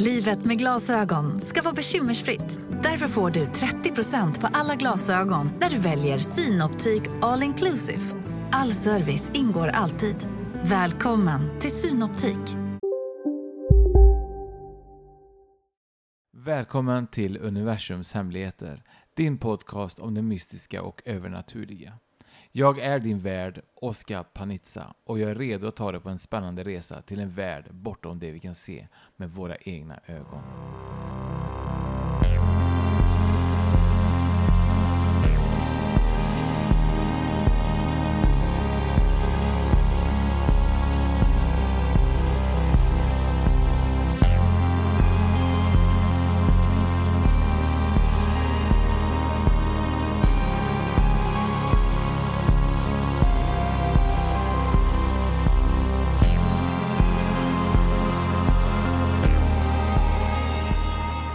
Livet med glasögon ska vara bekymmersfritt. Därför får du 30% på alla glasögon när du väljer Synoptik All Inclusive. All service ingår alltid. Välkommen till Synoptik. Välkommen till Universums hemligheter, din podcast om det mystiska och övernaturliga. Jag är din värd, Oskar Panizza, och jag är redo att ta dig på en spännande resa till en värld bortom det vi kan se med våra egna ögon.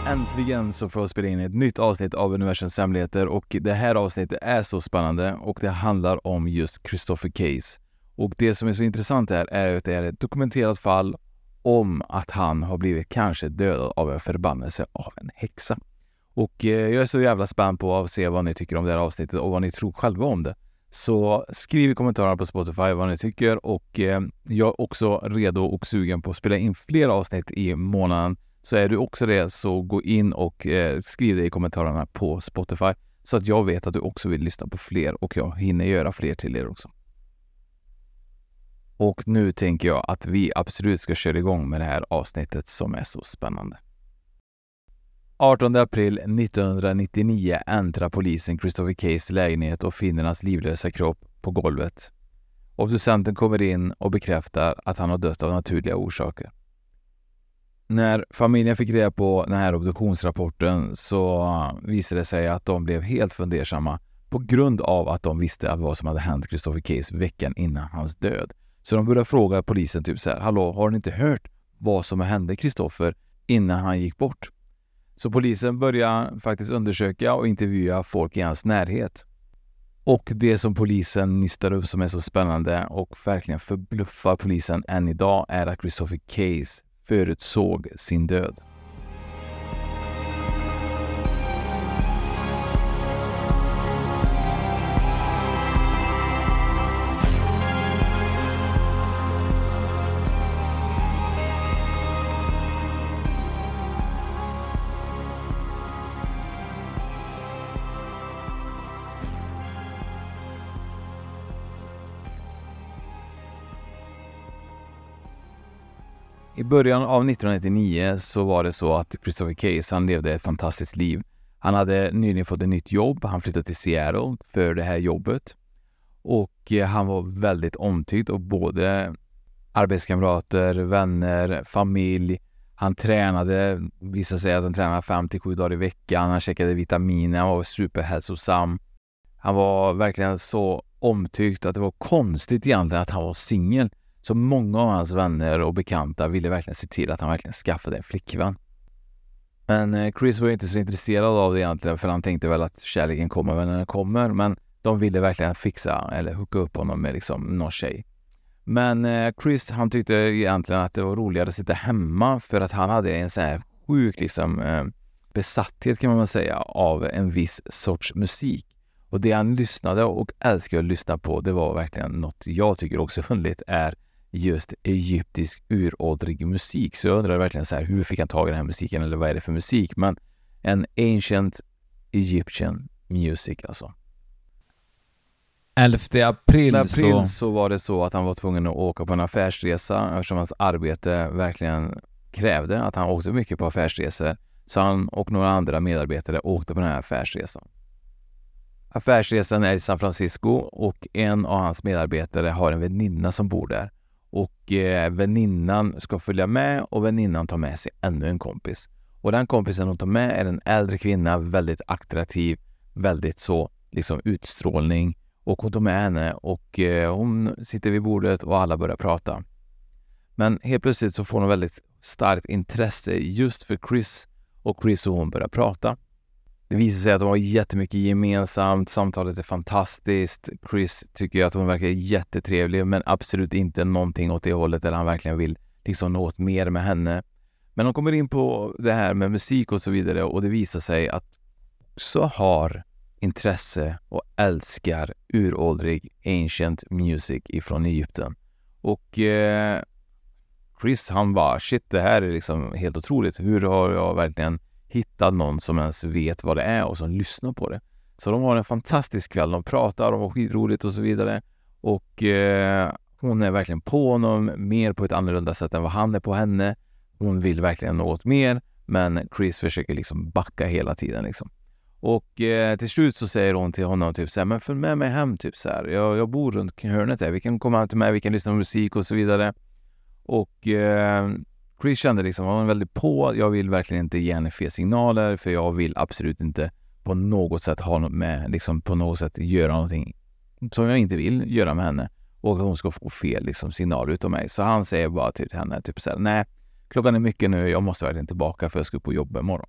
Äntligen så får jag spela in ett nytt avsnitt av Universums hemligheter och det här avsnittet är så spännande och det handlar om just Christopher Case. Och det som är så intressant här är att det är ett dokumenterat fall om att han har blivit kanske dödad av en förbannelse av en häxa. Och eh, jag är så jävla spänd på att se vad ni tycker om det här avsnittet och vad ni tror själva om det. Så skriv i kommentarerna på Spotify vad ni tycker och eh, jag är också redo och sugen på att spela in fler avsnitt i månaden så är du också det, så gå in och eh, skriv det i kommentarerna på Spotify så att jag vet att du också vill lyssna på fler och jag hinner göra fler till er också. Och nu tänker jag att vi absolut ska köra igång med det här avsnittet som är så spännande. 18 april 1999 äntrar polisen Christopher Keys lägenhet och finner hans livlösa kropp på golvet. Obducenten kommer in och bekräftar att han har dött av naturliga orsaker. När familjen fick reda på den här obduktionsrapporten så visade det sig att de blev helt fundersamma på grund av att de visste vad som hade hänt Christopher Case veckan innan hans död. Så de började fråga polisen typ så här, hallå, har ni inte hört vad som hände Christopher innan han gick bort? Så polisen började faktiskt undersöka och intervjua folk i hans närhet. Och det som polisen nystar upp som är så spännande och verkligen förbluffar polisen än idag är att Christopher Case förutsåg sin död. Början av 1999 så var det så att Christopher Case, han levde ett fantastiskt liv. Han hade nyligen fått ett nytt jobb. Han flyttade till Seattle för det här jobbet. Och eh, han var väldigt omtyckt av både arbetskamrater, vänner, familj. Han tränade, visade sig att han tränade 5 till 7 dagar i veckan. Han käkade vitaminer, han var superhälsosam. Han var verkligen så omtyckt att det var konstigt egentligen att han var singel. Så många av hans vänner och bekanta ville verkligen se till att han verkligen skaffade en flickvän. Men eh, Chris var inte så intresserad av det egentligen för han tänkte väl att kärleken kommer väl när den kommer. Men de ville verkligen fixa eller hooka upp honom med liksom någon tjej. Men eh, Chris han tyckte egentligen att det var roligare att sitta hemma för att han hade en sån här sjuk liksom eh, besatthet kan man väl säga av en viss sorts musik. Och det han lyssnade och älskade att lyssna på, det var verkligen något jag tycker också är underligt, är just egyptisk uråldrig musik. Så jag undrar verkligen så här, hur fick han tag i den här musiken eller vad är det för musik? Men en ancient Egyptian music alltså. 11 april, april så... så var det så att han var tvungen att åka på en affärsresa eftersom hans arbete verkligen krävde att han åkte mycket på affärsresor. Så han och några andra medarbetare åkte på den här affärsresan. Affärsresan är i San Francisco och en av hans medarbetare har en väninna som bor där. Och eh, väninnan ska följa med och väninnan tar med sig ännu en kompis. Och den kompisen hon tar med är en äldre kvinna, väldigt attraktiv, väldigt så liksom utstrålning. Och hon tar med henne och eh, hon sitter vid bordet och alla börjar prata. Men helt plötsligt så får hon väldigt starkt intresse just för Chris och Chris och hon börjar prata. Det visar sig att de har jättemycket gemensamt, samtalet är fantastiskt. Chris tycker att hon verkar jättetrevlig men absolut inte någonting åt det hållet där han verkligen vill liksom nå åt mer med henne. Men de kommer in på det här med musik och så vidare och det visar sig att så har intresse och älskar uråldrig ancient music ifrån Egypten. Och eh, Chris han bara shit det här är liksom helt otroligt. Hur har jag verkligen hittat någon som ens vet vad det är och som lyssnar på det? Så de har en fantastisk kväll. De pratar, de har skitroligt och så vidare. Och eh, hon är verkligen på honom mer på ett annorlunda sätt än vad han är på henne. Hon vill verkligen något mer, men Chris försöker liksom backa hela tiden liksom. Och eh, till slut så säger hon till honom typ så här, men följ med mig hem typ så här. Jag, jag bor runt hörnet där. Vi kan komma hem till mig, vi kan lyssna på musik och så vidare. Och eh, Chris kände liksom, han var väldigt på. Jag vill verkligen inte ge henne fel signaler för jag vill absolut inte på något sätt ha något med, liksom på något sätt göra någonting som jag inte vill göra med henne och att hon ska få fel liksom, signaler utav mig. Så han säger bara till henne typ så här, nej, klockan är mycket nu, jag måste verkligen tillbaka för jag ska upp och jobba imorgon.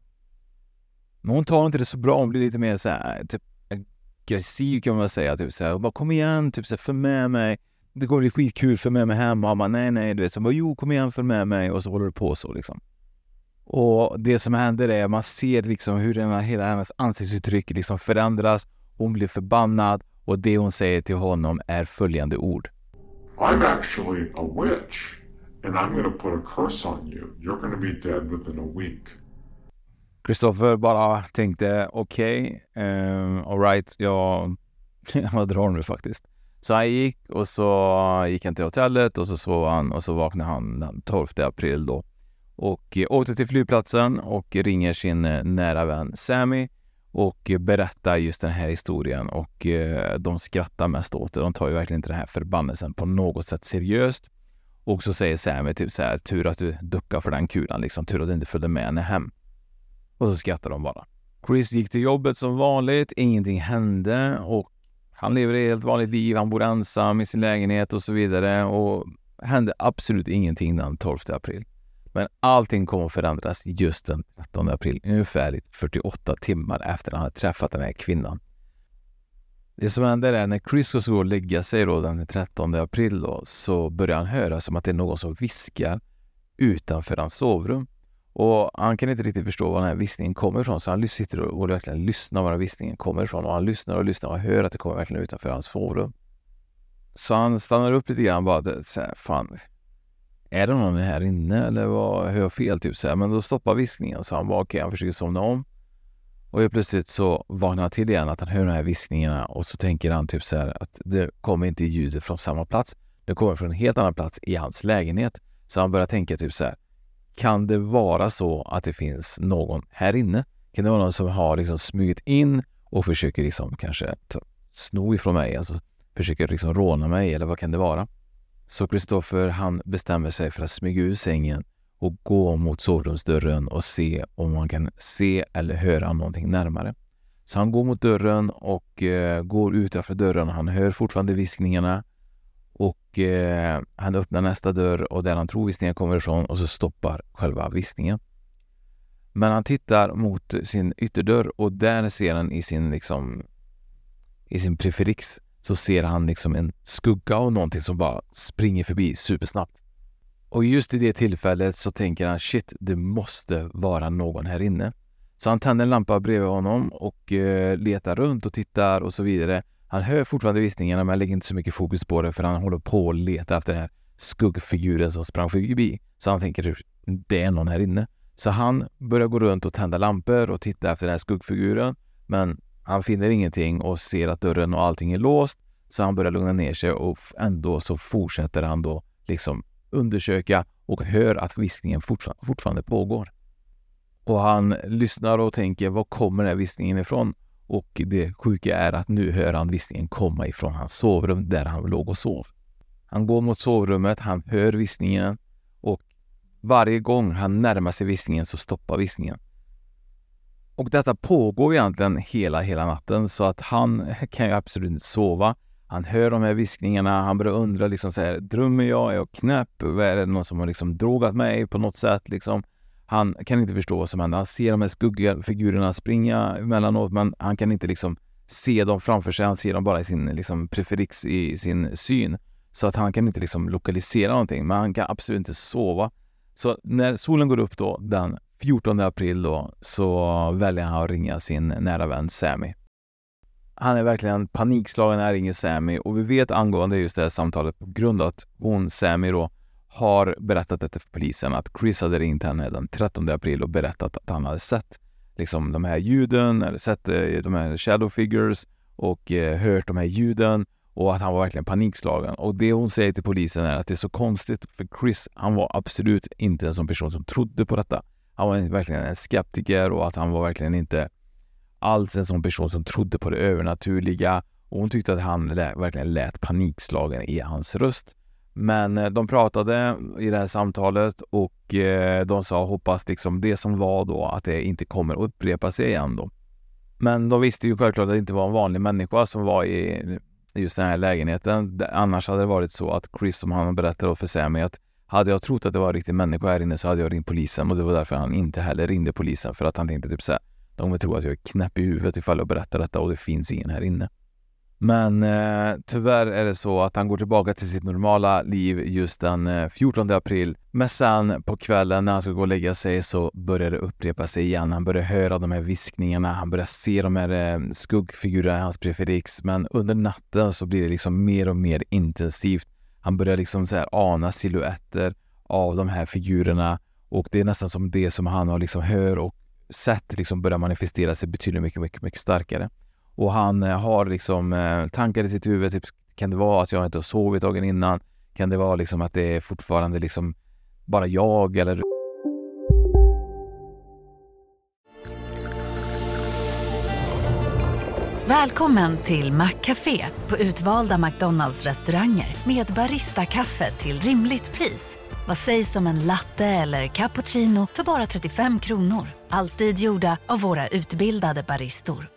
Men hon tar inte det så bra, hon blir lite mer så här, typ aggressiv kan man väl säga, typ så här, bara kom igen, typ så här, följ med mig det kommer bli skitkul, för med mig hem. Och han bara, nej, nej, du vet. Så bara, jo, kom igen, följ med mig. Och så håller det på så liksom. Och det som händer är, man ser liksom hur den, hela hennes ansiktsuttryck liksom förändras. Hon blir förbannad och det hon säger till honom är följande ord. I'm actually a witch and I'm gonna put a curse on you. You're gonna be dead within a week. Kristoffer bara tänkte okej, okay, um, alright, jag, jag drar nu faktiskt. Så han gick och så gick han till hotellet och så sov han och så vaknade han den 12 april då. Och eh, åkte till flygplatsen och ringer sin eh, nära vän Sammy och berättar just den här historien och eh, de skrattar mest åt det. De tar ju verkligen inte den här förbannelsen på något sätt seriöst. Och så säger Sammy typ så här, tur att du duckade för den kulan liksom, tur att du inte följde med henne hem. Och så skrattar de bara. Chris gick till jobbet som vanligt, ingenting hände och han lever ett helt vanligt liv, han bor ensam i sin lägenhet och så vidare och hände absolut ingenting den 12 april. Men allting kommer att förändras just den 13 april, ungefär 48 timmar efter han har träffat den här kvinnan. Det som händer är när Chris ska gå och lägga sig då den 13 april då, så börjar han höra som att det är någon som viskar utanför hans sovrum. Och han kan inte riktigt förstå var den här viskningen kommer ifrån, så han sitter och verkligen lyssnar var den viskningen kommer ifrån. Och han lyssnar och lyssnar och hör att det kommer verkligen utanför hans forum. Så han stannar upp lite grann bara så här, fan, är det någon här inne eller vad, hör jag fel? Typ så här. Men då stoppar viskningen så han bara okej, okay, han försöker somna om. Och helt plötsligt så vaknar han till igen att han hör de här viskningarna och så tänker han typ så här att det kommer inte ljudet från samma plats. Det kommer från en helt annan plats i hans lägenhet. Så han börjar tänka typ så här kan det vara så att det finns någon här inne? Kan det vara någon som har liksom smugit in och försöker liksom kanske ta, sno ifrån mig, alltså försöker liksom råna mig eller vad kan det vara? Så Kristoffer han bestämmer sig för att smyga ur sängen och gå mot sovrumsdörren och se om man kan se eller höra någonting närmare. Så han går mot dörren och eh, går utanför dörren. Han hör fortfarande viskningarna och eh, han öppnar nästa dörr och där han tror visningen kommer ifrån och så stoppar själva visningen. Men han tittar mot sin ytterdörr och där ser han i sin liksom i sin preferix så ser han liksom en skugga av någonting som bara springer förbi supersnabbt. Och just i det tillfället så tänker han shit, det måste vara någon här inne. Så han tänder en lampa bredvid honom och eh, letar runt och tittar och så vidare. Han hör fortfarande viskningarna, men lägger inte så mycket fokus på det för han håller på att leta efter den här skuggfiguren som sprang förbi. Så han tänker typ, det är någon här inne. Så han börjar gå runt och tända lampor och titta efter den här skuggfiguren. Men han finner ingenting och ser att dörren och allting är låst. Så han börjar lugna ner sig och ändå så fortsätter han då liksom undersöka och hör att viskningen fortfarande pågår. Och han lyssnar och tänker, var kommer den här viskningen ifrån? Och det sjuka är att nu hör han viskningen komma ifrån hans sovrum där han låg och sov. Han går mot sovrummet, han hör viskningen och varje gång han närmar sig viskningen så stoppar viskningen. Och detta pågår egentligen hela, hela natten så att han kan ju absolut inte sova. Han hör de här viskningarna, han börjar undra liksom så här, drömmer jag? Är jag knäpp? Är det någon som har liksom drogat mig på något sätt liksom? Han kan inte förstå vad som händer. Han ser de här skuggiga figurerna springa emellanåt, men han kan inte liksom se dem framför sig. Han ser dem bara i sin liksom preferix i sin syn. Så att han kan inte liksom lokalisera någonting, men han kan absolut inte sova. Så när solen går upp då den 14 april då så väljer han att ringa sin nära vän Sammy. Han är verkligen panikslagen när han ringer Sammy och vi vet angående just det här samtalet på grund av att hon, Sammy då, har berättat detta för polisen att Chris hade ringt henne den 13 april och berättat att han hade sett liksom de här ljuden, eller sett eh, de här shadow figures och eh, hört de här ljuden och att han var verkligen panikslagen. Och det hon säger till polisen är att det är så konstigt för Chris, han var absolut inte en sån person som trodde på detta. Han var verkligen en skeptiker och att han var verkligen inte alls en sån person som trodde på det övernaturliga. Och hon tyckte att han lät, verkligen lät panikslagen i hans röst. Men eh, de pratade i det här samtalet och eh, de sa hoppas liksom det som var då att det inte kommer att upprepa sig igen då. Men de visste ju självklart att det inte var en vanlig människa som var i just den här lägenheten. Annars hade det varit så att Chris, som han berättade för Sammy, att hade jag trott att det var en riktig människa här inne så hade jag ringt polisen och det var därför han inte heller ringde polisen för att han tänkte typ såhär, de kommer tro att jag är knäpp i huvudet ifall jag berättar detta och det finns ingen här inne. Men eh, tyvärr är det så att han går tillbaka till sitt normala liv just den eh, 14 april. Men sen på kvällen när han ska gå och lägga sig så börjar det upprepa sig igen. Han börjar höra de här viskningarna, han börjar se de här eh, skuggfigurerna i hans preferix. Men under natten så blir det liksom mer och mer intensivt. Han börjar liksom så här ana siluetter av de här figurerna och det är nästan som det som han har liksom hör och sett liksom börjar manifestera sig betydligt mycket, mycket, mycket starkare. Och han eh, har liksom eh, tankar i sitt huvud. Typ, kan det vara att jag inte har sovit dagen innan? Kan det vara liksom att det är fortfarande liksom bara jag eller Välkommen till Maccafé på utvalda McDonalds restauranger med Baristakaffe till rimligt pris. Vad sägs om en latte eller cappuccino för bara 35 kronor? Alltid gjorda av våra utbildade baristor.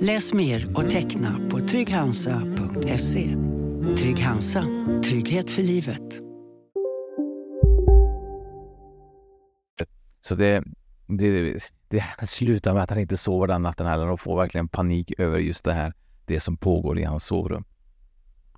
Läs mer och teckna på trygghansa.se. Trygg Hansa. Trygghet för livet. Så det, det, det slutar med att han inte sover den natten heller och får verkligen panik över just det här, det som pågår i hans sovrum.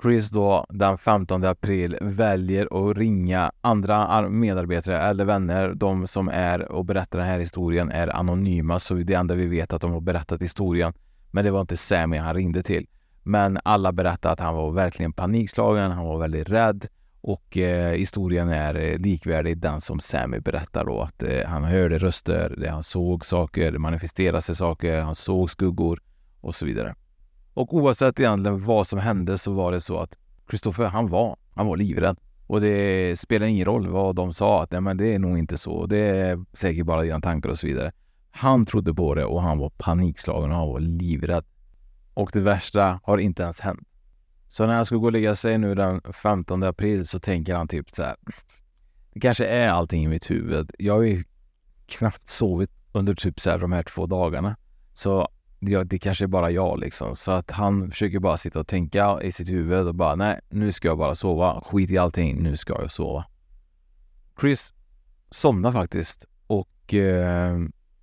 Chris då den 15 april väljer att ringa andra medarbetare eller vänner. De som är och berättar den här historien är anonyma så det enda vi vet att de har berättat historien. Men det var inte Sammy han ringde till. Men alla berättade att han var verkligen panikslagen, han var väldigt rädd och eh, historien är eh, likvärdig den som Sammy berättar då att eh, han hörde röster, det han såg saker, det manifesterade sig saker, han såg skuggor och så vidare. Och oavsett egentligen vad som hände så var det så att Kristoffer, han var, han var livrädd. Och det spelar ingen roll vad de sa, att nej men det är nog inte så, det är säkert bara dina tankar och så vidare. Han trodde på det och han var panikslagen och han var livrädd. Och det värsta har inte ens hänt. Så när han skulle gå och lägga sig nu den 15 april så tänker han typ så här. Det kanske är allting i mitt huvud. Jag har ju knappt sovit under typ så här de här två dagarna. Så det, det kanske är bara jag liksom. Så att han försöker bara sitta och tänka i sitt huvud och bara nej, nu ska jag bara sova. Skit i allting, nu ska jag sova. Chris somnar faktiskt och eh,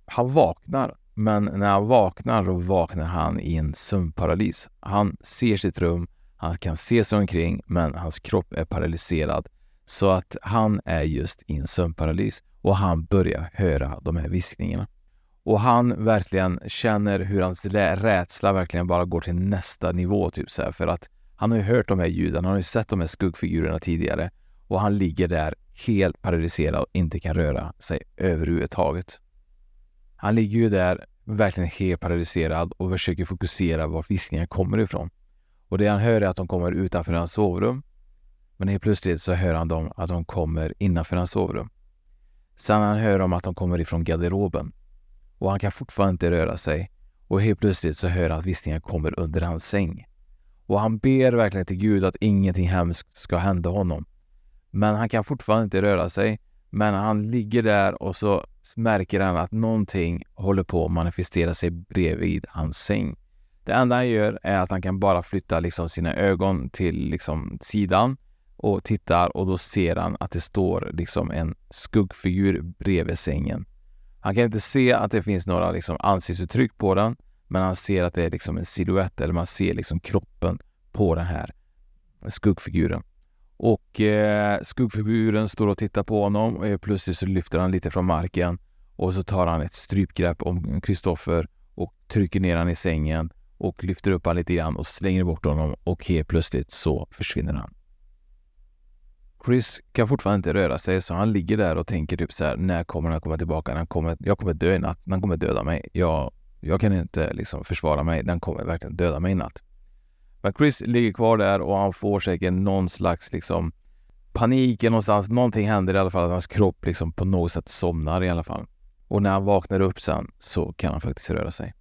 han vaknar. Men när han vaknar, då vaknar han i en sömnparalys. Han ser sitt rum, han kan se sig omkring, men hans kropp är paralyserad. Så att han är just i en sömnparalys och han börjar höra de här viskningarna. Och han verkligen känner hur hans rädsla verkligen bara går till nästa nivå typ så här, för att han har ju hört de här ljuden, han har ju sett de här skuggfigurerna tidigare och han ligger där helt paralyserad och inte kan röra sig överhuvudtaget. Han ligger ju där verkligen helt paralyserad och försöker fokusera var viskningarna kommer ifrån. Och det han hör är att de kommer utanför hans sovrum. Men helt plötsligt så hör han dem att de kommer innanför hans sovrum. Sen han hör om att de kommer ifrån garderoben. Och han kan fortfarande inte röra sig. Och helt plötsligt så hör han att viskningarna kommer under hans säng. Och han ber verkligen till Gud att ingenting hemskt ska hända honom. Men han kan fortfarande inte röra sig. Men han ligger där och så märker han att någonting håller på att manifestera sig bredvid hans säng. Det enda han gör är att han kan bara flytta liksom sina ögon till liksom sidan och tittar och då ser han att det står liksom en skuggfigur bredvid sängen. Han kan inte se att det finns några liksom ansiktsuttryck på den, men han ser att det är liksom en siluett eller man ser liksom kroppen på den här skuggfiguren. Och eh, skuggfiguren står och tittar på honom och plötsligt så lyfter han lite från marken och så tar han ett strypgrepp om Kristoffer och trycker ner han i sängen och lyfter upp han lite grann och slänger bort honom och helt plötsligt så försvinner han. Chris kan fortfarande inte röra sig så han ligger där och tänker typ så här, när kommer han komma tillbaka? Han kommer, jag kommer dö i natt. Han kommer döda mig. Jag, jag kan inte liksom försvara mig. Den kommer verkligen döda mig i natt. Men Chris ligger kvar där och han får säkert någon slags liksom panik någonstans. Någonting händer i alla fall att hans kropp liksom på något sätt somnar i alla fall. Och när han vaknar upp sen så kan han faktiskt röra sig.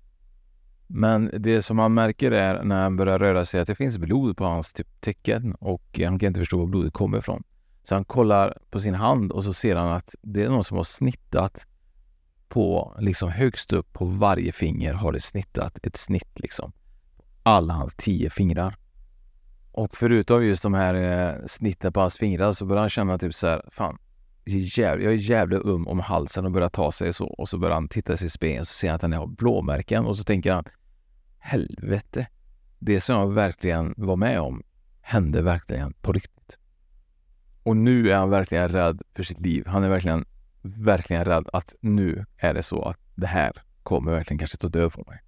Men det som han märker är när han börjar röra sig att det finns blod på hans typ tecken och han kan inte förstå var blodet kommer ifrån. Så han kollar på sin hand och så ser han att det är någon som har snittat på, liksom högst upp på varje finger har det snittat ett snitt liksom. Alla hans tio fingrar. Och förutom just de här eh, snitten på hans fingrar så börjar han känna typ så här, fan, jag är jävligt um om halsen och börjar ta sig så. Och så börjar han titta sig i spegeln och så ser han att han har blåmärken och så tänker han, helvete, det som jag verkligen var med om hände verkligen på riktigt. Och nu är han verkligen rädd för sitt liv. Han är verkligen, verkligen rädd att nu är det så att det här kommer verkligen kanske ta död på mig.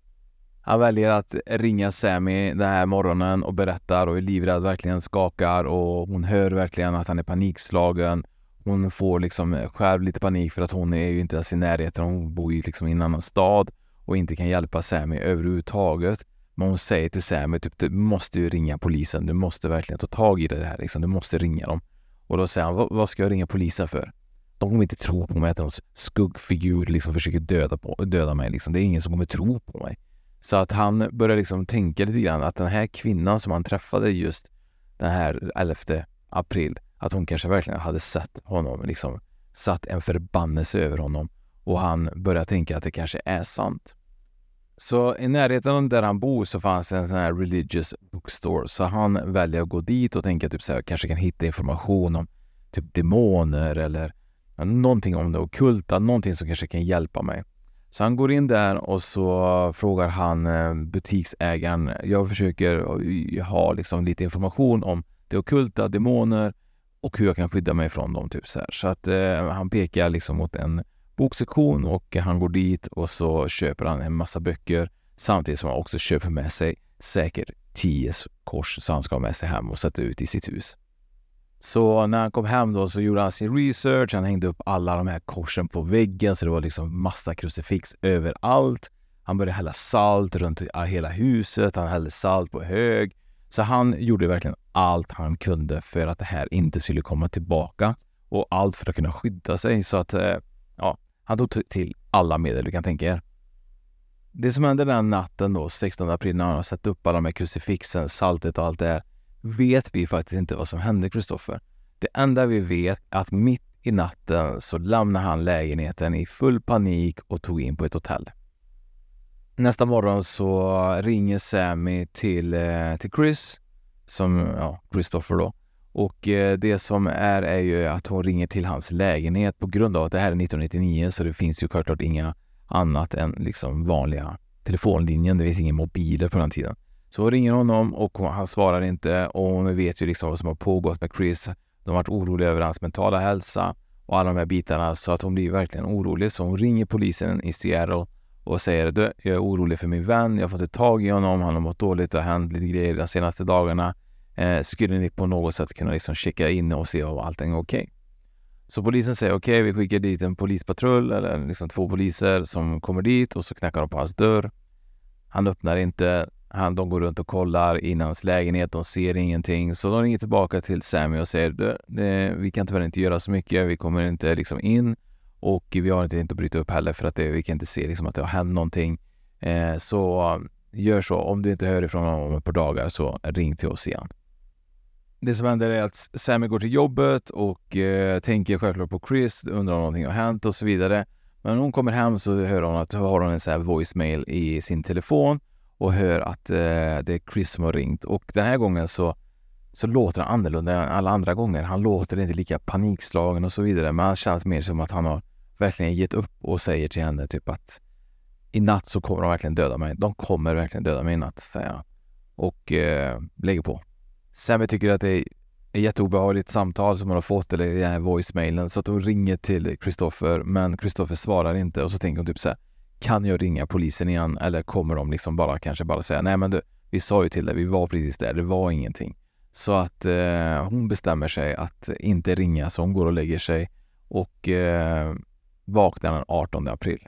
Han väljer att ringa Sammy den här morgonen och berättar och är livrädd, verkligen skakar och hon hör verkligen att han är panikslagen. Hon får liksom själv lite panik för att hon är ju inte ens i närheten. Hon bor ju liksom i en annan stad och inte kan hjälpa Sammy överhuvudtaget. Men hon säger till Sammy typ du måste ju ringa polisen. Du måste verkligen ta tag i det här liksom. Du måste ringa dem. Och då säger han, vad ska jag ringa polisen för? De kommer inte tro på mig att någon skuggfigur liksom försöker döda, på, döda mig. Liksom. Det är ingen som kommer tro på mig. Så att han börjar liksom tänka lite grann att den här kvinnan som han träffade just den här 11 april, att hon kanske verkligen hade sett honom, liksom satt en förbannelse över honom och han börjar tänka att det kanske är sant. Så i närheten av där han bor så fanns en sån här religious bookstore. Så han väljer att gå dit och tänker typ så här, kanske kan hitta information om typ demoner eller någonting om det okulta, någonting som kanske kan hjälpa mig. Så han går in där och så frågar han eh, butiksägaren, jag försöker eh, ha liksom lite information om det okulta, demoner och hur jag kan skydda mig från dem. Typ så här. så att eh, han pekar liksom mot en boksektion och han går dit och så köper han en massa böcker samtidigt som han också köper med sig säkert tio kors som han ska ha med sig hem och sätta ut i sitt hus. Så när han kom hem då så gjorde han sin research. Han hängde upp alla de här korsen på väggen så det var liksom massa krucifix överallt. Han började hälla salt runt ah, hela huset. Han hällde salt på hög. Så han gjorde verkligen allt han kunde för att det här inte skulle komma tillbaka och allt för att kunna skydda sig. Så att eh, ja, han tog till alla medel du kan tänka er. Det som hände den natten då, 16 april, när han har satt upp alla de här krucifixen, saltet och allt det här, vet vi faktiskt inte vad som hände Kristoffer. Det enda vi vet är att mitt i natten så lämnade han lägenheten i full panik och tog in på ett hotell. Nästa morgon så ringer Sammy till, eh, till Chris, som, ja, Christopher då. Och eh, det som är är ju att hon ringer till hans lägenhet på grund av att det här är 1999 så det finns ju självklart inga annat än liksom vanliga telefonlinjen. Det finns inga mobiler på den tiden. Så hon ringer honom och han svarar inte och hon vet ju liksom vad som har pågått med Chris. De har varit oroliga över hans mentala hälsa och alla de här bitarna så att hon blir verkligen orolig. Så hon ringer polisen i Seattle och säger du, jag är orolig för min vän, jag har fått ett tag i honom, han har mått dåligt, det har hänt lite grejer de senaste dagarna. Eh, skulle ni på något sätt kunna liksom checka in och se om allting är okej? Okay? Så polisen säger okej, okay, vi skickar dit en polispatrull eller liksom två poliser som kommer dit och så knackar de på hans dörr. Han öppnar inte. Han, de går runt och kollar in hans lägenhet. De ser ingenting. Så de ringer tillbaka till Sammy och säger det, vi kan tyvärr inte göra så mycket. Vi kommer inte liksom in och vi har inte tänkt att bryta upp heller för att det, vi kan inte se liksom att det har hänt någonting. Eh, så um, gör så. Om du inte hör ifrån honom om ett par dagar så ring till oss igen. Det som händer är att Sammy går till jobbet och eh, tänker självklart på Chris, undrar om någonting har hänt och så vidare. Men när hon kommer hem så hör hon att har hon en sån här voicemail i sin telefon och hör att eh, det är Chris som har ringt. Och den här gången så, så låter han annorlunda än alla andra gånger. Han låter inte lika panikslagen och så vidare, men han känns mer som att han har verkligen gett upp och säger till henne typ att i natt så kommer de verkligen döda mig. De kommer verkligen döda mig i natt, säger han. Och eh, lägger på. Sammy tycker att det är ett jätteobehagligt samtal som hon har fått, eller den här voicemailen, så att hon ringer till Kristoffer, men Kristoffer svarar inte och så tänker hon typ så här, kan jag ringa polisen igen eller kommer de liksom bara kanske bara säga nej men du, vi sa ju till dig, vi var precis där, det var ingenting. Så att eh, hon bestämmer sig att inte ringa så hon går och lägger sig och eh, vaknar den 18 april.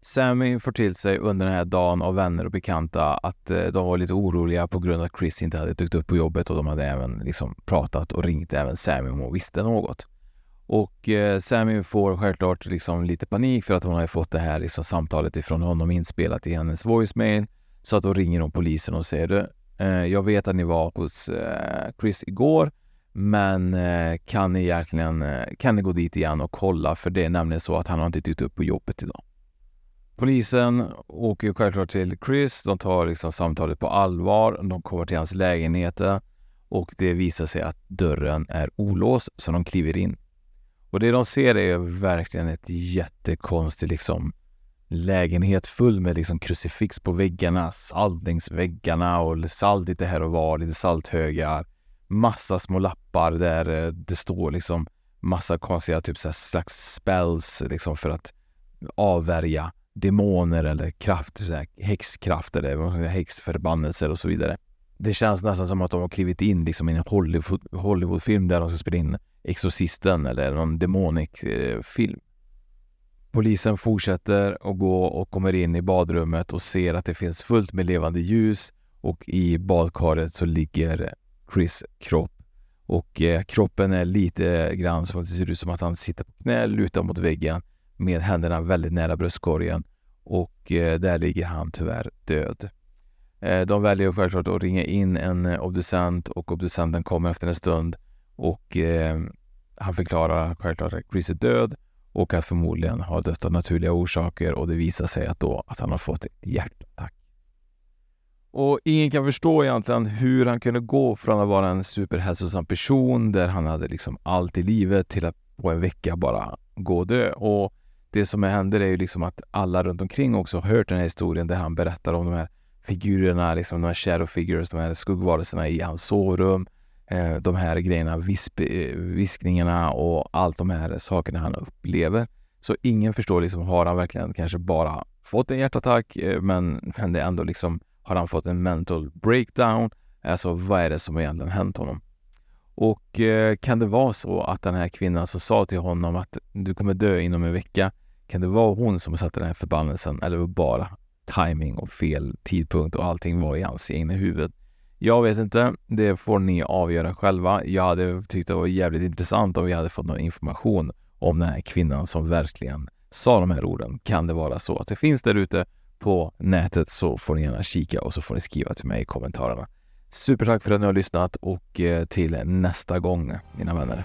Sammy får till sig under den här dagen av vänner och bekanta att eh, de var lite oroliga på grund av att Chris inte hade dykt upp på jobbet och de hade även liksom pratat och ringt även Sammy om hon visste något. Och eh, Sammy får självklart liksom lite panik för att hon har fått det här liksom samtalet ifrån honom inspelat i hennes voicemail. Så att då ringer hon polisen och säger du, eh, jag vet att ni var hos eh, Chris igår, men eh, kan ni egentligen, eh, kan ni gå dit igen och kolla? För det är nämligen så att han har inte dykt upp på jobbet idag. Polisen åker självklart till Chris. De tar liksom samtalet på allvar. De kommer till hans lägenhet och det visar sig att dörren är olåst så de kliver in. Och det de ser är verkligen ett jättekonstigt liksom lägenhet full med liksom krucifix på väggarna, saltningsväggarna och salt lite här och var, lite salthögar. Massa små lappar där eh, det står liksom massa konstiga typ så här slags spells liksom för att avvärja demoner eller krafter, så här, häxkrafter eller häxförbannelser och så vidare. Det känns nästan som att de har klivit in liksom i en Hollywood, Hollywoodfilm där de ska spela in Exorcisten eller någon demonic eh, film. Polisen fortsätter att gå och kommer in i badrummet och ser att det finns fullt med levande ljus och i badkaret så ligger Chris kropp och eh, kroppen är lite grann som att det ser ut som att han sitter på knä, lutad mot väggen med händerna väldigt nära bröstkorgen och eh, där ligger han tyvärr död. Eh, de väljer självklart att ringa in en eh, obducent och obducenten kommer efter en stund och eh, han förklarar självklart att Chris är död och att förmodligen har dött av naturliga orsaker och det visar sig att då att han har fått ett hjärtattack. Och ingen kan förstå egentligen hur han kunde gå från att vara en superhälsosam person där han hade liksom allt i livet till att på en vecka bara gå och dö. Och det som händer är ju liksom att alla runt omkring också har hört den här historien där han berättar om de här figurerna, liksom de här shadow figures, de här skuggvarelserna i hans sovrum. Eh, de här grejerna, visp, eh, viskningarna och allt de här sakerna han upplever. Så ingen förstår liksom, har han verkligen kanske bara fått en hjärtattack, eh, men, men det är ändå liksom, har han fått en mental breakdown? Alltså vad är det som egentligen hänt honom? Och eh, kan det vara så att den här kvinnan som sa till honom att du kommer dö inom en vecka, kan det vara hon som satte den här förbannelsen eller var bara timing och fel tidpunkt och allting var i hans egna huvud? Jag vet inte. Det får ni avgöra själva. Jag hade tyckt det var jävligt intressant om vi hade fått någon information om den här kvinnan som verkligen sa de här orden. Kan det vara så att det finns där ute på nätet så får ni gärna kika och så får ni skriva till mig i kommentarerna. Supertack för att ni har lyssnat och eh, till nästa gång, mina vänner.